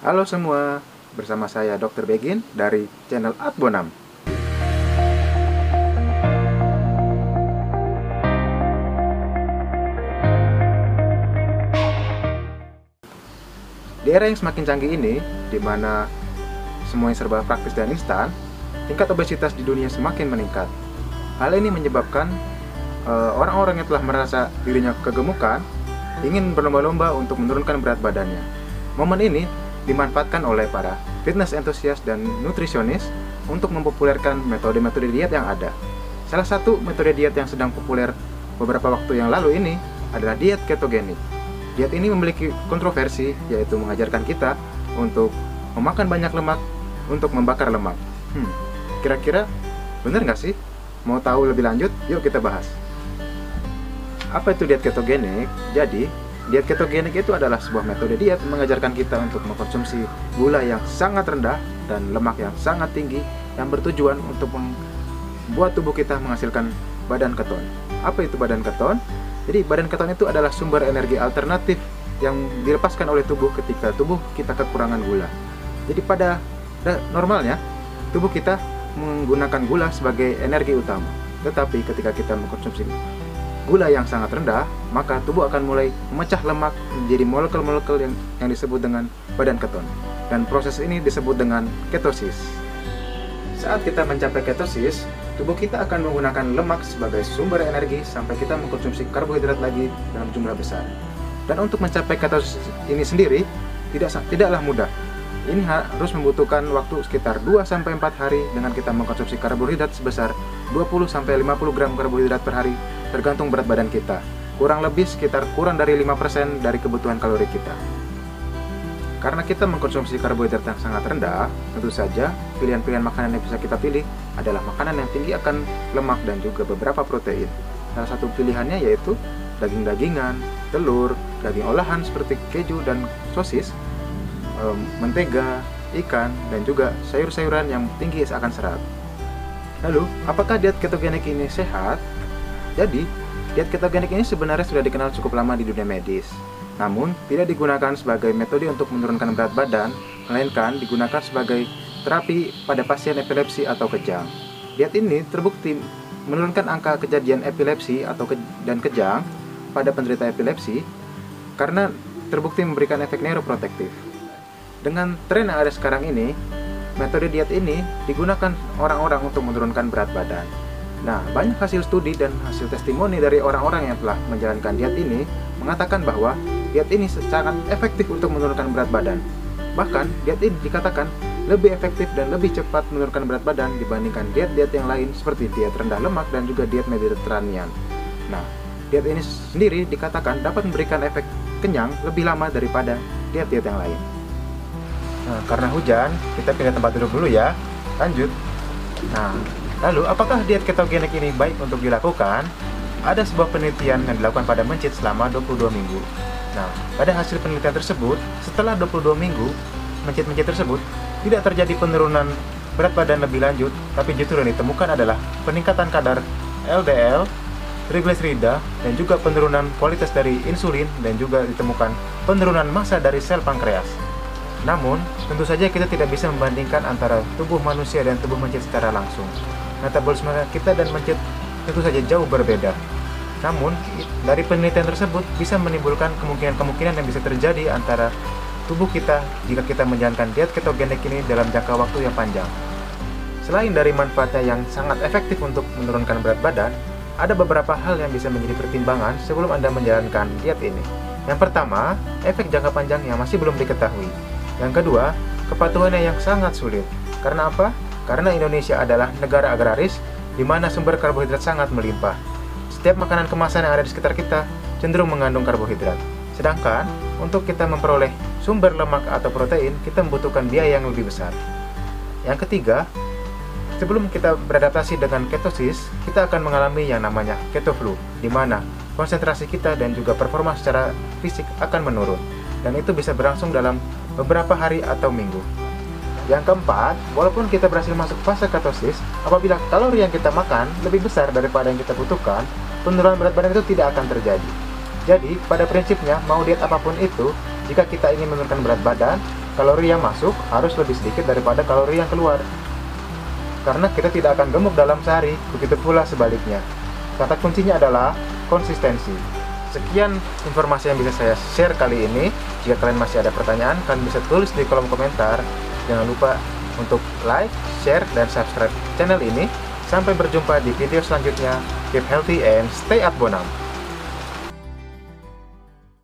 Halo semua, bersama saya Dr. Begin dari channel Adbonam. Di era yang semakin canggih ini, di mana semuanya serba praktis dan instan, tingkat obesitas di dunia semakin meningkat. Hal ini menyebabkan eh, orang-orang uh, yang telah merasa dirinya kegemukan ingin berlomba-lomba untuk menurunkan berat badannya. Momen ini dimanfaatkan oleh para fitness entusias dan nutrisionis untuk mempopulerkan metode-metode diet yang ada. Salah satu metode diet yang sedang populer beberapa waktu yang lalu ini adalah diet ketogenik. Diet ini memiliki kontroversi, yaitu mengajarkan kita untuk memakan banyak lemak untuk membakar lemak. Hmm, kira-kira benar nggak sih? Mau tahu lebih lanjut? Yuk kita bahas. Apa itu diet ketogenik? Jadi, diet ketogenik itu adalah sebuah metode diet mengajarkan kita untuk mengkonsumsi gula yang sangat rendah dan lemak yang sangat tinggi yang bertujuan untuk membuat tubuh kita menghasilkan badan keton. Apa itu badan keton? Jadi badan keton itu adalah sumber energi alternatif yang dilepaskan oleh tubuh ketika tubuh kita kekurangan gula. Jadi pada normalnya tubuh kita menggunakan gula sebagai energi utama. Tetapi ketika kita mengkonsumsi gula yang sangat rendah, maka tubuh akan mulai memecah lemak menjadi molekul-molekul yang, yang disebut dengan badan keton. Dan proses ini disebut dengan ketosis. Saat kita mencapai ketosis, tubuh kita akan menggunakan lemak sebagai sumber energi sampai kita mengkonsumsi karbohidrat lagi dalam jumlah besar. Dan untuk mencapai ketosis ini sendiri tidak tidaklah mudah. Ini harus membutuhkan waktu sekitar 2-4 hari dengan kita mengkonsumsi karbohidrat sebesar 20-50 gram karbohidrat per hari tergantung berat badan kita. Kurang lebih sekitar kurang dari 5% dari kebutuhan kalori kita. Karena kita mengkonsumsi karbohidrat yang sangat rendah, tentu saja pilihan-pilihan makanan yang bisa kita pilih adalah makanan yang tinggi akan lemak dan juga beberapa protein. Salah satu pilihannya yaitu daging-dagingan, telur, daging olahan seperti keju dan sosis, mentega, ikan, dan juga sayur-sayuran yang tinggi akan serat. Lalu, apakah diet ketogenik ini sehat? Jadi, diet ketogenik ini sebenarnya sudah dikenal cukup lama di dunia medis. Namun, tidak digunakan sebagai metode untuk menurunkan berat badan, melainkan digunakan sebagai terapi pada pasien epilepsi atau kejang. Diet ini terbukti menurunkan angka kejadian epilepsi atau ke dan kejang pada penderita epilepsi karena terbukti memberikan efek neuroprotektif. Dengan tren yang ada sekarang ini, metode diet ini digunakan orang-orang untuk menurunkan berat badan. Nah, banyak hasil studi dan hasil testimoni dari orang-orang yang telah menjalankan diet ini mengatakan bahwa diet ini sangat efektif untuk menurunkan berat badan. Bahkan, diet ini dikatakan lebih efektif dan lebih cepat menurunkan berat badan dibandingkan diet-diet yang lain seperti diet rendah lemak dan juga diet Mediterranean. Nah, diet ini sendiri dikatakan dapat memberikan efek kenyang lebih lama daripada diet-diet yang lain. Nah, karena hujan, kita pindah tempat duduk dulu ya. Lanjut. Nah, Lalu, apakah diet ketogenik ini baik untuk dilakukan? Ada sebuah penelitian yang dilakukan pada mencit selama 22 minggu. Nah, pada hasil penelitian tersebut, setelah 22 minggu, mencit-mencit tersebut tidak terjadi penurunan berat badan lebih lanjut, tapi justru yang ditemukan adalah peningkatan kadar LDL, trigliserida, dan juga penurunan kualitas dari insulin dan juga ditemukan penurunan massa dari sel pankreas. Namun, tentu saja kita tidak bisa membandingkan antara tubuh manusia dan tubuh mencit secara langsung metabolisme kita dan mencit tentu saja jauh berbeda. Namun, dari penelitian tersebut bisa menimbulkan kemungkinan-kemungkinan yang bisa terjadi antara tubuh kita jika kita menjalankan diet ketogenik ini dalam jangka waktu yang panjang. Selain dari manfaatnya yang sangat efektif untuk menurunkan berat badan, ada beberapa hal yang bisa menjadi pertimbangan sebelum Anda menjalankan diet ini. Yang pertama, efek jangka panjang yang masih belum diketahui. Yang kedua, kepatuhannya yang sangat sulit. Karena apa? Karena Indonesia adalah negara agraris di mana sumber karbohidrat sangat melimpah. Setiap makanan kemasan yang ada di sekitar kita cenderung mengandung karbohidrat. Sedangkan untuk kita memperoleh sumber lemak atau protein, kita membutuhkan biaya yang lebih besar. Yang ketiga, sebelum kita beradaptasi dengan ketosis, kita akan mengalami yang namanya keto flu, di mana konsentrasi kita dan juga performa secara fisik akan menurun. Dan itu bisa berlangsung dalam beberapa hari atau minggu. Yang keempat, walaupun kita berhasil masuk fase ketosis, apabila kalori yang kita makan lebih besar daripada yang kita butuhkan, penurunan berat badan itu tidak akan terjadi. Jadi, pada prinsipnya, mau diet apa pun itu, jika kita ingin menurunkan berat badan, kalori yang masuk harus lebih sedikit daripada kalori yang keluar. Karena kita tidak akan gemuk dalam sehari, begitu pula sebaliknya. Kata kuncinya adalah konsistensi. Sekian informasi yang bisa saya share kali ini. Jika kalian masih ada pertanyaan, kalian bisa tulis di kolom komentar. Jangan lupa untuk like, share, dan subscribe channel ini. Sampai berjumpa di video selanjutnya. Keep healthy and stay at Bonam.